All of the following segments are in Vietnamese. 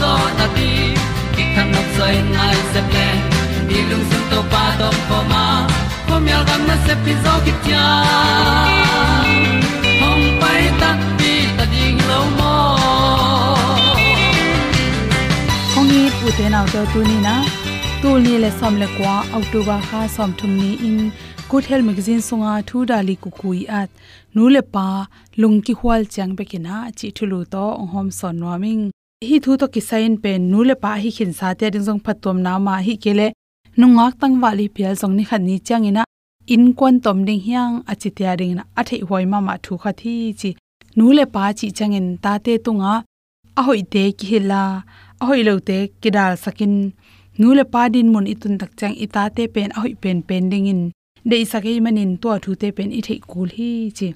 zo na ti ki kan nok sai nai se ple ni lung sun to pa to pa ma. Ko myal gam na se pi zo ki tia hom pai ta ti ta ding lo mo ong ni pu te nau to tu ni na tu ni le som le kwa october kha som thum ni in. Good health magazine songa thu dali kukui at nu le pa lung ki hwal chang be kina chi thulu to hom son warming hi thu to ki sign pen nu le pa hi khin sa te ding jong phatom na ma hi kele nu ngak tang wali pial jong ni khan ni chang ina. In kon tom ding hyang achi tia ring na a thei hoi ma ma thu kha thi chi nu le pa chi chang in ta te tunga a. Hoi te ki hila a hoi lo te kidal sakin nu le pa din mun itun tak chang ita te pen, a hoi pen pen ding in. De sakai manin to thu te pen i thei kul hi chi.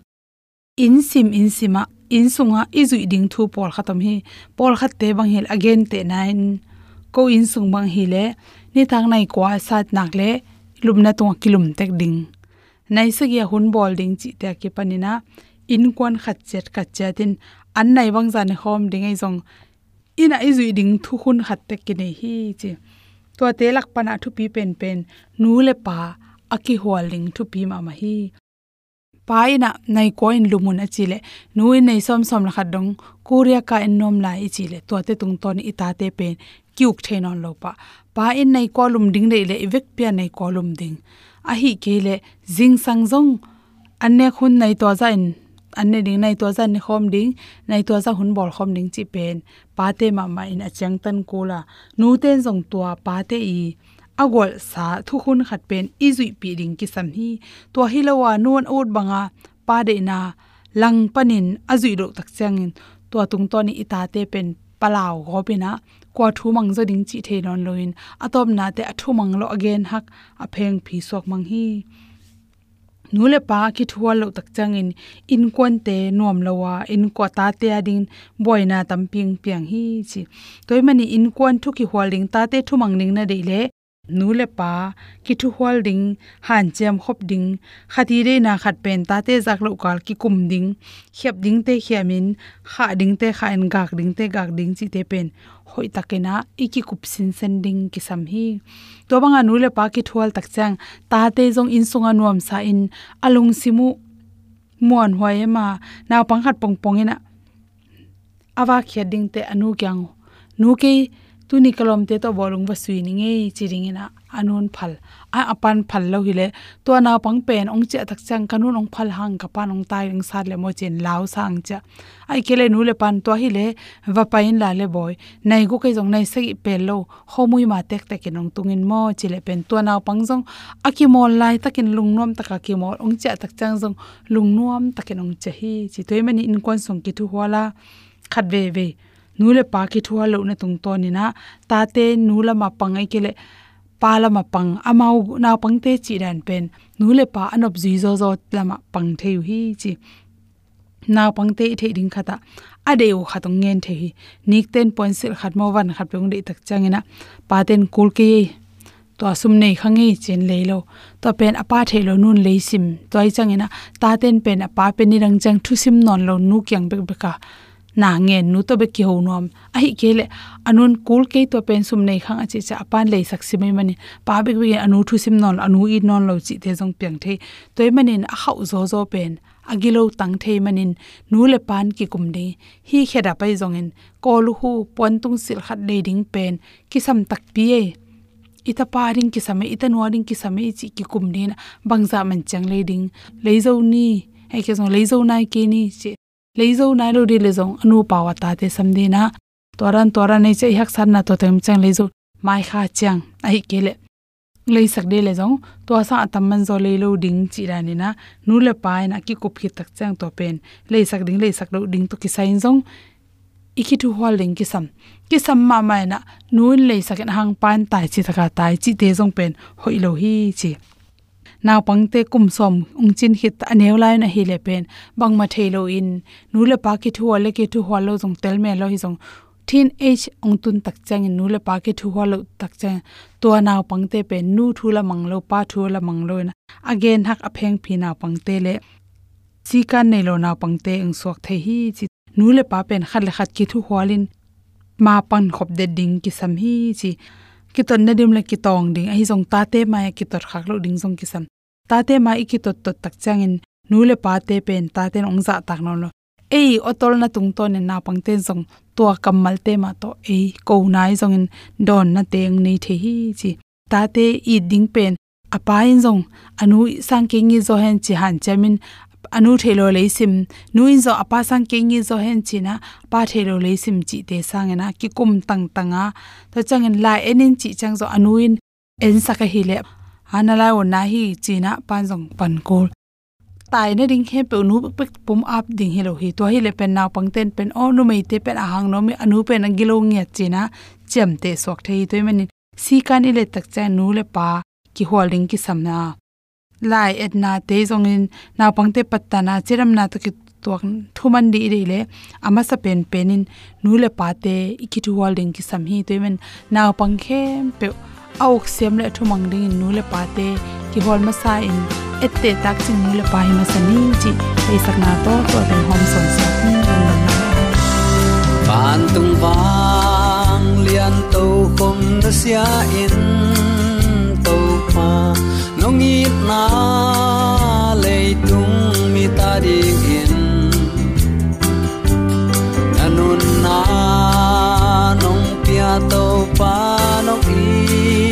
In sim, in sima in sunga izui ding thu pol khatam hi. Pol khat te bang hil again te nine. Ko in sung bang hi le, ni thang nai kwa sat nak le lumna tung kilum tek ding. Nai se ya hun bol ding chi te ke panina in kwan khat chet ka chatin an nai bang jan khom ding ai jong ina izui ding thu hun khat tek ke nei hi chi. To te lak pana thu pi pen pen, nu le pa aki holding thu pi ma ma hi pa ina nai ko lumun achile nu in nei som som la khadong korea ka in nom lai chile. To te tung ton ita te pen kyuk thenon lo pa. Pa in nei kolum ding le le evek pia nei kolum ding. A hi kele jing sang jong anne khun nei to za in, anne ding nei to za ni khom ding nei to za hun bol khom ding chi pen. Pa te ma ma in achang tan ko la. Nu ten jong tua pa te i agol sa thu hun khat pen izui pi ding ki sam hi to hilawa non out banga pa de na lang panin azui ro tak changin to tung to ni ita te pen palaw go pina kwa thu mang zo ding chi the non loin atop na te athu mang lo again hak a pheng phi sok mang hi. Nule pa ki thuwa lo tak changin in kon te nom lowa in ko ta te adin boina tamping piang hi chi. Toy mani in kon thu ki holding ta te thumang ning na de le nule pa ki thu holding han chem khop ding khati re na khat pen ta te jak lo kal ki kum ding khep ding te khiamin kha ding te kha en gak ding te gak ding chi te pen hoi takena iki kup sin sen ding ki sam hi to banga nule pa ki thual tak chang ta te jong in sunga nuam sa in alung simu muan hoi ma na pang khat pong pong ina awa khia ding te anu kyang nu ke tu ni kalom te to bolung wa sui ni ngei chiring ina anun phal a apan phal lo hile to na pang pen ong che tak chang kanun ong phal hang ka pan ong tai ring sat le mo chen lao sang cha ai kele nu le pan to hile va pain la le boy nai gu kai jong nai se pe lo homui ma tek tek nong tungin mo chile pen to na pang jong aki mol lai takin lungnom taka ki mol ong che tak chang jong lungnom takin ong che hi chi toy mani in kon song ki thu wala khat ve ve nule pa ki thua lo na tung to ni na. Ta te nula ma pangai kele pala ma pang. Amau na pangte chi dan pen. Nule pa anop ji zo zo lama pang theu hi chi. Na pangte the ding khata. Adeu khatong ngen the hi. Nik ten point sel khat mo wan khat pung de tak changena pa ten kul ke to asum nei khangi e chen lo, to pen apa thelo nun leisim toy changena ta ten pen apa pen ni rang chang thu sim non lo nu kyang bek beka na nge nu to be ki ho nom a hi kele anun kul ke to pen sum nei khang achi cha pan le sak si mai mani. Pa be be anu thu sim non, anu i non lo chi te jong piang the toy manin a hau zo zo pen agilo tang the manin. Nu le pan ki kum de hi kheda pai jong in kol hu pon tung sil khat le ding pen. Ki sam tak pi e. Ita paring ki same ita nuaring ki same chi ki kum ne na. Bangza man chang le ding. Le zo ni. Ai ke jong leizo nai ke ni, chi leizo nai lo ri le zong, anu pawa ta te samdi na. Toran toran nei che hak san na to tem chang leizo. Mai kha chang, ai kele lei sak de le zong to sa tam man zo le lo ding chi ra ni na. Nu le pa na ki kup khi tak chang to pen. Lei sak ding, lei sak lo ding to ki sain zong. Iki tu hwal ling ki sam. Ki sam ma mai na, nu lei sak en hang pan tai chi thaka tai chi te zong pen. Hoi lo hi chi naw pangte kum som ung chin hit anew lai na hi le pen bang ma thelo in nu le pa ki thu ale ki thu hwalo jong tel me lo hi jong thin age ong tun tak chang in nu le pa ki thu hwalo tak chang to naw pangte pe nu thu la manglo pa thu la manglo na again hak apheng phi naw pangte le chi kan nei lo naw pangte eng sok the hi chi nu le pa pen khat le khat ki thu hwalin ma pan khop de ding ki sam hi chi ki ton na dim la ki tong ding. A hi jong ta te ma ki tot khak lo ding jong ki sam ta te ma i ki tot tot tak chang in nu le pa te pen ta ten ong za tak no lo. Ei, otol na tung to ne na pang ten jong to kamal te ma to. Ei ko nai jong in don na teng nei the hi chi. Ta te i ding pen. Apa in jong anu sang ke ngi zo hen chi han chamin anu thelo leisim nuin zo apa sang kengi zo hen china pa thelo leisim chi te sang na ki kum tang tanga to changin la enin chi chang zo anuin en saka hi le. Anala o na hi china pan jong pan kol. Tai na ding he pe nu pe pum up ding hello hi. To hi le pen naw pang ten pen o, nu mei te pen ahang no mi anu pen angilo nge china chem te sok thei toy manin si kan ile tak cha nu le pa, ki holding ki samna lai et na te zong in na pangte patta na chiram na to ki tuak thuman di ri le ama sa pen penin nu le pa te ikithu holding ki sam hi te men na pang khem pe auk sem le thumang ding nu le pa te ki hol ma sa in ette tak ching nu le pa hi ma sani chi pe sak na to to den hom son sa ni ban tung wang lian to khom na sia in to pa ni na le tung mi ta ding in nanun na nong pia to pa nong i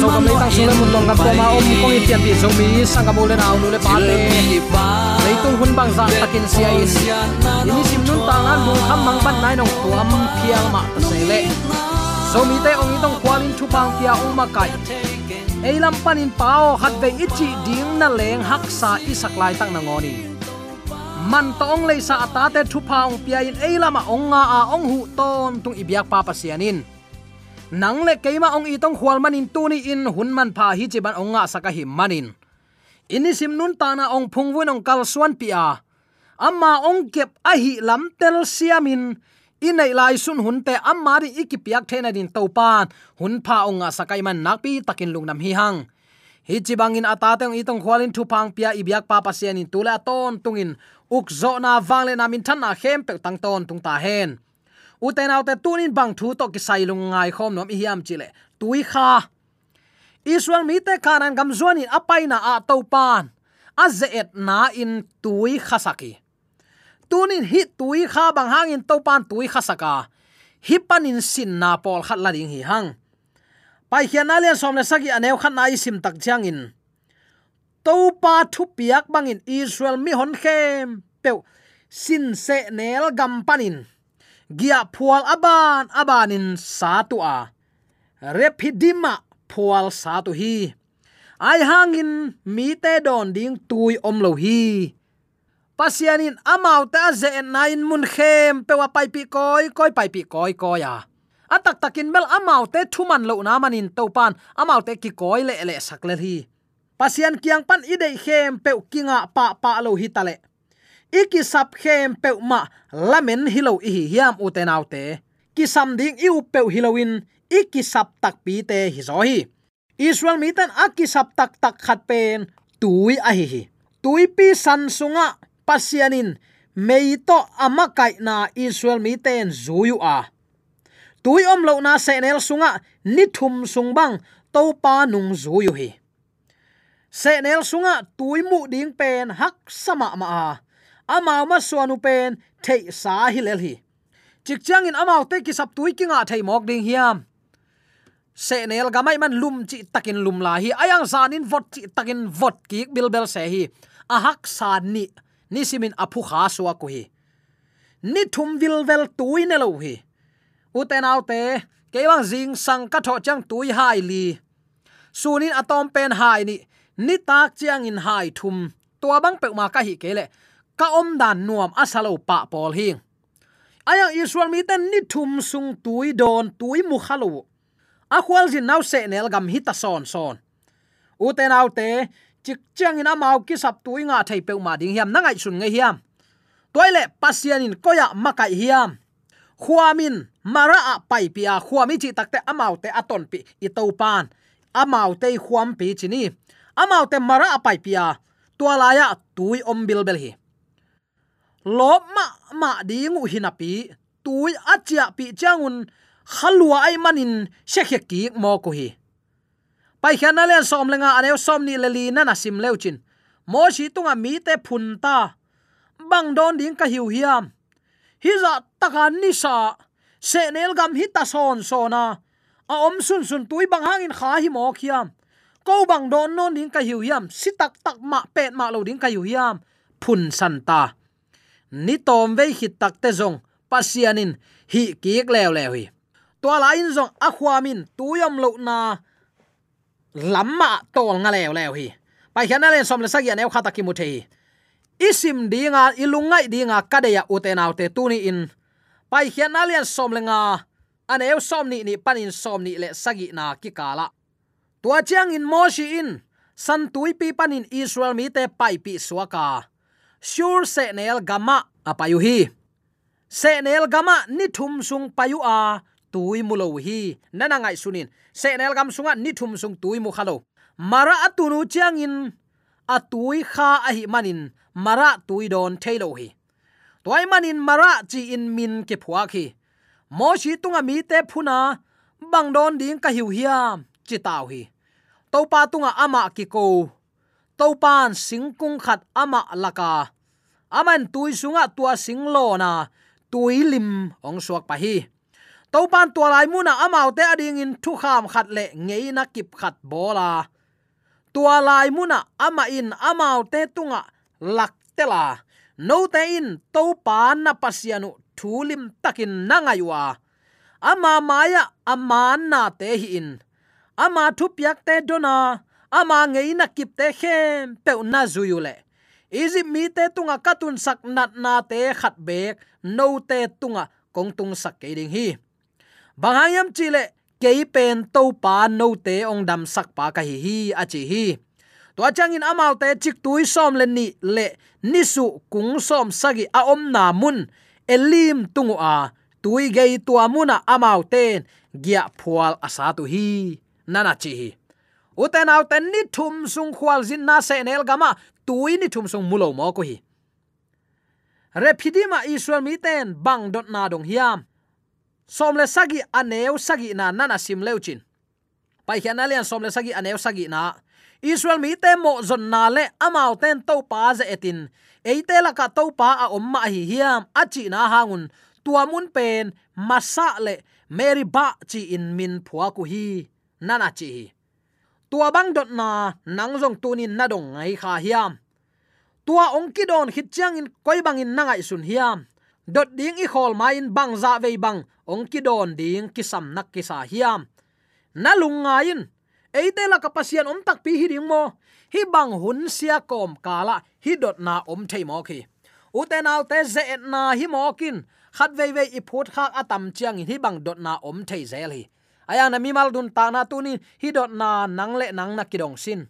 zo kam leitung sule mun long kam ma om kong i tian ti zo mi sang kam le naw nu le pa le leitung hun bang za takin sia in ini sim nun tang an lung kham mang ban nai nong tuam phiang ma ta se le so mi te ong i tong kwalin thu pang pia uma kai eilam panin pao khat ve ichi ding na leng hak sa isak lai tak na ngoni. Man tong le sa ata te thu paung pia in eilama nga a ong hu ton tung ibyak pa pasianin. Nang le keima ong itong khwal manin tuni in hun man pha hi chiban nga saka hi manin. Ini sim nun ta na ong phungwin ong kal suan pia. Amma ong kep a hi lam tel siamin inai lai sun hun te amari ikipiak thena din topan hun pha onga sakai man nakpi takin lungnam hi hang. Hi chibangin ata teng itong khwalin thu pang pia ibyak pa pasian in tula ton tungin uk zo na wangle na min than na khem pe tang ton tung ta hen. Uten autte tunin bang thu to ki sai lung ngai khom nom hiam chile tui kha. Israel mi te kanan gam zuanin apaina a topan azeet na in tui khasaki tunin hi tui kha bang hangin topan tui kha saka. Hi panin sin na pol khat la ding hi hang. Pai khian alian som le sagi aneu khat na isim tak chiang in. Topa thu piak bangin israel mi hon khem. Pe sin se nel gam panin. Gia phual aban, abanin sa tu a. Repidima phual sa tu hi. Ai hangin mi te don ding tui om lo hi pasianin amau ta ze nain mun khem pe wa pai pi koi koi pai pi koi koi ya atak takin mel amau te thuman lo na manin to pan amau te ki koi le le sak le hi pasian kiang pan ide khem pe kinga pa pa lo hi tale iki sap khem pe ma lamen hilo hi hiam uten autte ki sam ding iu pe hilowin iki sap tak pi te hi zo hi. Israel mi tan aki sap tak tak khat pen, tui a hi hi. Tui pi san sunga pasianin meito amakai na israel mi ten zuyu a. Tui om lo na se nel sunga ni thum sung bang to pa nung zuyu hi. Se nel sunga tui mu ding pen hak sama ma a. Amau ma suanu pen thei sa hi lel hi. Chik chang in amao te ki sap tui ki nga thei mok ding hiam. Se nel gamai man lum chi takin lum la hi. Ayang zanin vot chi takin vot ki bilbel se hi. A hak ni ni simin aphu kha suwa ko hi ni thum vil vel tui ne lo hi. Uten autte kewang jing sang ka tho chang tui hai li. Sunin atom pen hai ni. Ni tak chiang in hai thum. Tua bang pe ma ka hi kele. Ka om dan nuam asalo pa pol hing ayang israel mi ten ni thum sung tui don tui mu khalo a khwal jin nau se nel gam hita son son. U te nau te chik chang in amau ki sap tu inga thei pe ma ding hiam nangai sun nge hiam. Toile pasian in koya makai hiam. Khuamin mara a pai pia khuami chi takte amau te aton pi i to pan. Amau te khuam pi chini amau te mara a pai pia tualaya tui om bil bel hi. Lop ma ma dingu hinapi tui achia pi changun khalwa ai manin shekhe ki mo ko hi. Pai khana le som lenga ane som ni le li na na sim leuchin mo shi tunga mi te phun ta bang don ding ka hiu hiam hi za taka ni sa se nel gam hi ta son sona a om sun sun tui bang hangin kha hi mo khiam ko bang don non ding ka hiu hiam si tak tak ma pet ma lo ding ka hiu hiam phun san ta ni tom ve hit tak te zong pasianin hi kiek lew lew hi to la in zong a khwamin tuyom lo na lamma tol nga lew lew hi. Pai hian len som le sagya neu khata ki mu the isim dinga ilungai dinga kadeya utenaw te tuni in. Pai hian alian som le nga, aneu som ni ni, panin som ni le sagi na ki kala. Tua chiang in moshi in. San tui pi panin israel mi te pai pi suaka sure se nel gama apayu hi. Se nel gama ni thum sung payu a tui mulo hi. Nana ngai sunin. Se nel gam sunga ni thum sung tui mu khalo. Mara atunu chiang in. Atui kha a hi manin. Mara tui don thailo hi. Toy manin mara chi in min ke phua khi. Mo shi tunga mi te phuna. Bang don ding ka hiu hiam chi taw hi. To pa tunga ama ki ko. To pan singkung khat ama laka aman tui sunga tua singlo na. Tui lim ong suak pa hi to pan tua lai mu na amau te ading in thu kham khat le ngei na kip khat bola. Tua lai mu na ama in amau te tunga lak tela no te in to pan na pasianu thulim takin nangaiwa ama maya aman na te hi in. Ama thu piak te dona. Ama ngei na kip te khem pe na zuyule izi mi te tunga katun sak nat na te khat bek. No te tunga kong tung sak ke ding hi banghayam chile kei pen to pa no te ong dam sak pa ka hi hi a chi hi. To changin amal te chik tui som len ni le nisu kung som sagi a om na mun. Elim tungu a tui gei tua muna amau ten gia phual asa tu hi. Nana chi hi. Uten au ten ni thum sung khwal zin na se nel gama tui ni thum sung mulo mo ko hi. Repidima israel mi ten bang dot na dong hiam somle sagi aneu sagi na nana sim leuchin pai khian alian somle sagi aneu sagi na. Israel mi te mo zon na le amau ten to pa ze etin. Eite la ka to pa a omma hi hiam achi na hangun. Tuamun pen masa le, mary ba chi in min phua ku hi, nana chi hi. Tua bang dot na, nang jong tunin na dong ngai kha hiam. Tua ong ki don hit chang in koi bang in nangai sun hiam dot ding i khol mai in bang za dạ ve bang ong ki don ding ki sam nak ki sa hiam. Na lunga in eite la kapasian om tak pi hi ding mo hi bang hun sia kom kala hi dot na om thei mo khi uten al te ze na hi mo kin khat ve ve i phut khak atam chiang hi bang dot na om thei zel hi aya na mi mal dun ta na tu ni, hi dot na nang le nang na kidong sin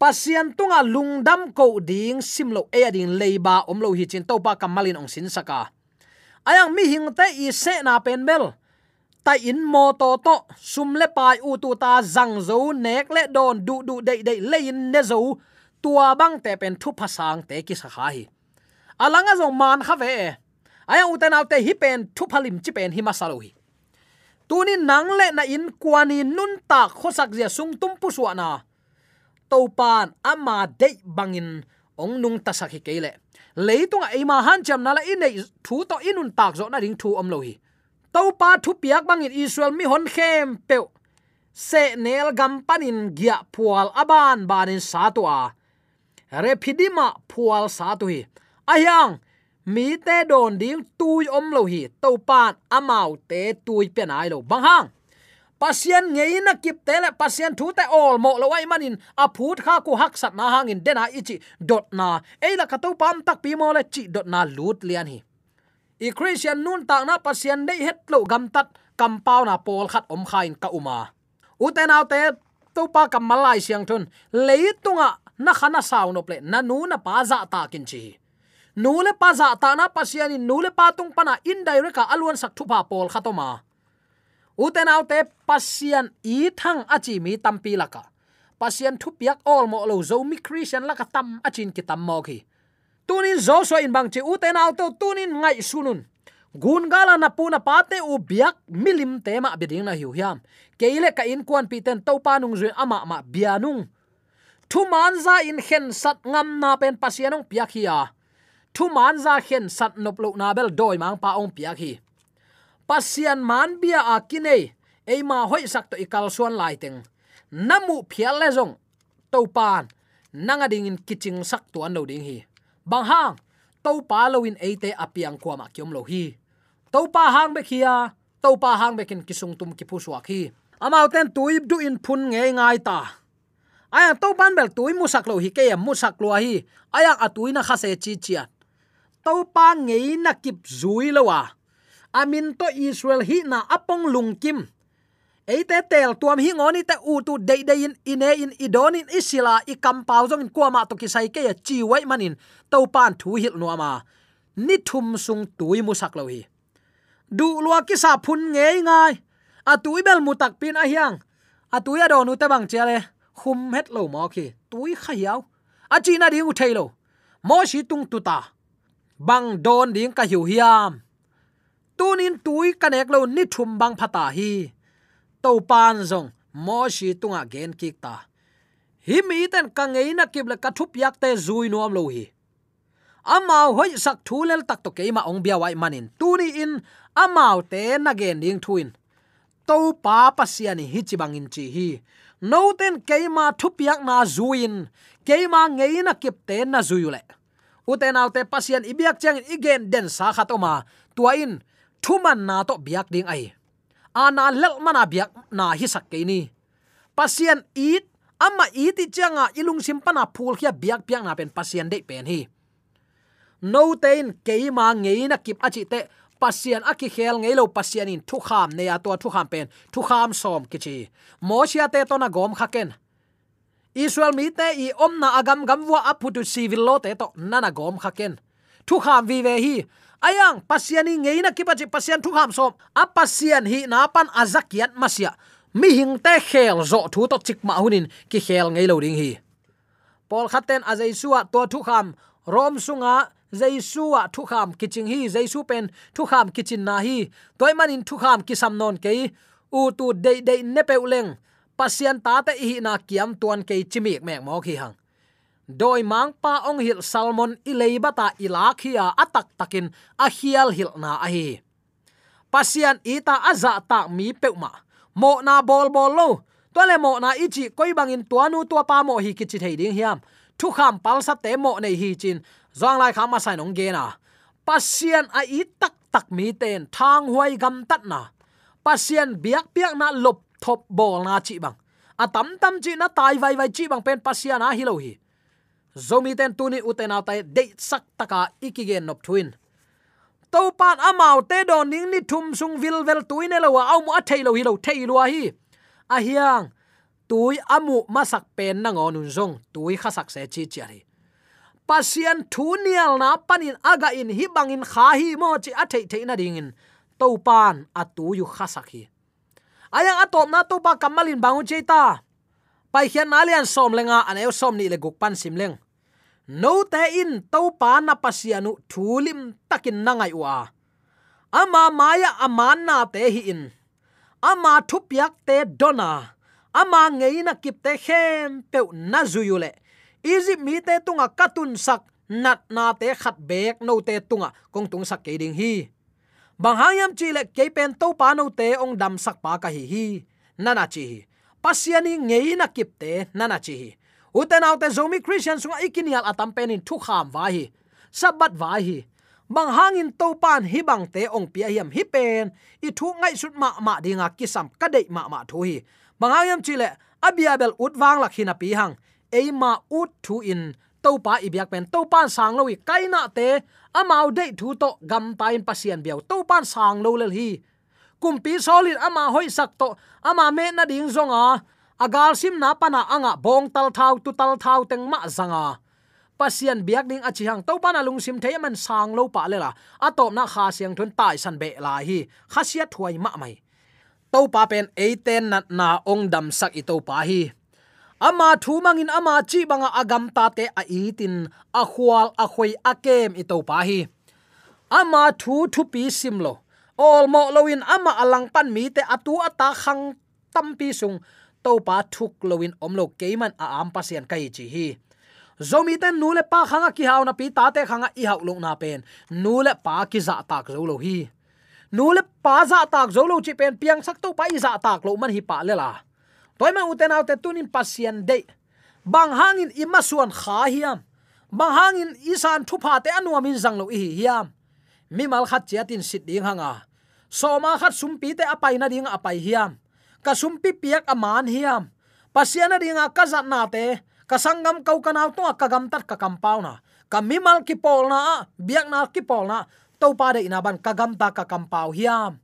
pasian tunga lungdam ko ding simlo e ding leiba omlo hi chin topa kamalin ong sin saka ayang mi hing te i se na pen mel tai in mo to to, sum le pai u tu ta zang zo nek le don du du dei dei le in ne zo tua bang te pen thu phasang te ki sakha hi. Alanga zo man kha ve. Aya uten autte hi pen thu phalim chi pen hi masalo hi. Tuni nang le na in kwani nun ta khosak zia sung tum pu suana to pan ama de bangin, ong nung ta sakhi kele leitung ai ma han cham nala in nei thu to inun tak zo na ring thu om lo hi. To pa thu piak bangin israel mi hon khem pe se nel gam panin gya pual aban banin satua repidima pual satui ayang mi te don ding tui om lo hi. To pan amau te tui pen ai lo. Bang hang pasien ngei na kip tele pasien thu te all mo lo wai manin, a phut kha ku hak sat na hangin dena ichi dot na. Ei la ka to pam tak pi mo le chi dot na lut lian hi. I christian nun tak na, pasien dei het lo gam tat, kam pau na pol khat om khain ka uma. Uten te to pa kam malai siang thun leitunga na khana saw no ple na nu na pa za ta kin chi. Nu le pa za ta na pasian in nu le pa tung pana indirect ka alwan sak thu pa pol khatoma uten autte pasian i thang achi mi tampi laka pasian thu piak all mo lo zo mi christian laka tam achin ki tam mo khi tunin zo so in bang chi uten auto tunin ngai sunun gun gala na puna pate u biak milim tema biding na hiu hiam. Keile ka in kwan piten to panung zui ama ma bianung thu manza in khen sat ngam na pen pasianong piak hi a. Thu manza hen khen sat nop lo na bel doi mang pa ong piak hi pasian man bia a kine eima hoi sak to ikal suan lai namu phial le jong to pan nanga ding in kiching sak to an lo ding hi. Bang hang. To pa lo in ate apiang kwa ma kyom lo hi. To pa hang be khia to pa hang be kin kisung tum ki phu suak hi. Amau ten tuip du in phun nge ngai ta. Aya to pan bel tui musak lo hi ke musak lo hi. Aya atui na khase chi chia to pa ngei na kip zui lo wa amin to israel hi na apong lungkim eite tel tuam hi ngoni te u tu dei dei in ine in idon in isila i kampau jong in kuama to ki sai ke ya chi wai manin. To pan thu hil no ama ni thum sung tui musak lo hi. Du lua ki sa phun nge ngai. A tui bel mutak pin a hiang. A tui a do nu te bang chele. Khum het lo mo ki tui khayau a chi na ding u thailo mo shi tung tu ta. Bang don ding ka hiu hiam tunin tui kanek lo ni thum bang phata hi. To pan zong, mo shi tunga gen kik ta. Hi mi ten ka ngei na kip ka thup yak te zui nuam lo hi. Amao hoi sak thulel tak to keima ong bia wai manin. Tuni in amao te na gen ding thuin. To pa pasiani hi chibangin chi hi. No ten keima thupiak na zuin keima ngeina kip te na zuyule uten autte pasian ibiak chang igen den sa khatoma tuain thuman na to biak ding ai. Ana lel mana biak na hi sak ke ni. Pasien it ama iti changa ilung simpana phul khia biak biak na pen pasien de pen hi. No tein keima ngei na kip achi te pasien aki khel ngei lo pasien in thu kham ne ya to thu kham pen, thu kham som kichi mo sia te to na gom khaken israel mi te i om na agam gam wa aputu civil lo te to nana gom khaken thu kham vi ve hi ayang pasiani ngei na kipachi pasian thu kham som. A pasian hi na pan azakiat masia. Mi hing te khel zo thu to chik ma hunin ki khel ngei lo ding hi. Pol khaten a jaisua to thu kham. Rom sunga jaisua thu kham kiching hi. Jaisu pen thu kham kichin na hi. Toy manin thu kham ki samnon ke u tu de de ne pe uleng pasian ta te hi na kiam tuan ke chimik mek mo khi hang doi mang pa ong hil salmon ilei bata ilakhia atak à takin a hial hil na a hi. Pasian ita aza dạ ta mi peuma mo na bol bol lo to le mo na ichi koi bangin tuanu tua pa mo hi kichi thei ding hiam. Thu kham pal sa te mo nei hi chin. Zong lai khama sai nong ge na. Pasian a i tak tak mi ten thang huai gam tat na. Pasian biak piak na lop thop bol na chi bang. A tam tam chi na tai vai vai chi bang pen pasian a hi lo hi zomi ten tuni uten autai de sak taka ikigen nop thuin. To pan amau te do ning ni thum sung vil vel tuine lo wa au mu a thailo hi lo thailo hi. A hiang, tui amu masak pen na ngonun zong, tui khasak se chi chi pasian thu nial na panin aga in hi bangin kha hi mo chi a thei thei na dingin to pan atu yu khasak hi. Ayang atop na to pa kamalin bangu che ta pai hian na lian som lenga, an eu som ni le guk pan sim leng. No te in to pa na pasianu thulim takin nangai wa ama maya aman na te hi in. Ama thupiak te dona. Ama ngeina kip te hem pe na zuyule izi mi te tunga katun sak, nat na te khat bek no te tunga, kong tung sak ke ding hi. Bang hayam chi le ke pen to pa no te ong dam sak pa ka hi hi. Nana chi hi pasiani ngeina kipte nana chi hi uten autte zomi christian sunga ikinial atam penin thu kham wa hi sabat wa hi bang hangin to pan hi bang te ong pia hiam hi pen i thu ngai sut ma ma dinga kisam ka dei ma ma thu hi bang hayam chile, abiabel ut wang lakhina pi hang. Eima ut thu in to pa biak pen. To pan sang lo kaina te. Amau dei thu to gam ta in pasien biau. To pan sang lo lel hi kumpi solid ama hoi sak to, ama me na ding zonga agal sim na pana anga bong tal thau tu tal thau teng ma zanga pasian biak ding achi hang to pana lung sim thei man sang lo pa lela atop na kha siang thun tai san be la hi. Khasia thuai ma mai. To pa pen eiten na na ong dam sak i to pa hi. Ama thu mangin ama chi banga agam ta te a itin a khwal a khoi a kem i to pa hi. Ama thu thu pi simlo ol mo loin ama alang pan mi te atu ata khang tampi sung. To pa thuk loin omlo keiman a am pasian kai chi hi. Zomi ten nule pa khanga ki haw na pi ta te khanga i haw na pen. Nule pa ki za tak zo lo hi. Nule pa za tak zo lo chi pen piang sak to pa i za tak lo man hi pa le la. Toy ma uten autte tunin pasien de bang hangin ima suan kha hiam. Bang hangin isan thu pha te anuamin zanglo zang lo hi hiam mi mal khat chiatin sit ding hanga. Soma khat sumpi te apai na ding apai hiam. Ka sumpi piak aman hiam. Pasiana dinga ka zat na te. Ka sangam kau kanau to ka gam tat ka kampau na. Ka mimal ki pol na, biak na ki pol na to pa de ina ban ka gam ta ka kampau hiam.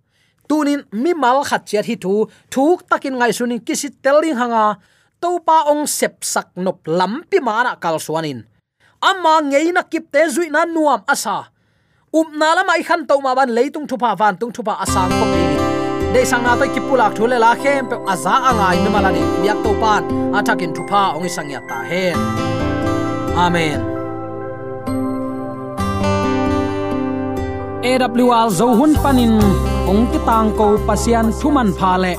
Tunin mi mal khat chiat hi thu, thuk takin ngai sunin kisit telling hanga. To pa ong sep sak nop lampi mana kal suanin. Ama ngeina na kip zui na nuam asa up na la mai khan to ma ban leitung thupa van tung thupa asang ko bi de sang na to kipulak thule la khem pe aza angai mi malani biak to pan atakin thupa ong sang ya ta hen amen. AWR zo hun panin ong ki tang ko pasian thuman pha le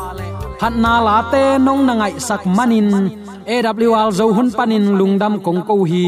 phat na la te nong na ngai sak manin AWR zo hun panin lungdam kong ko hi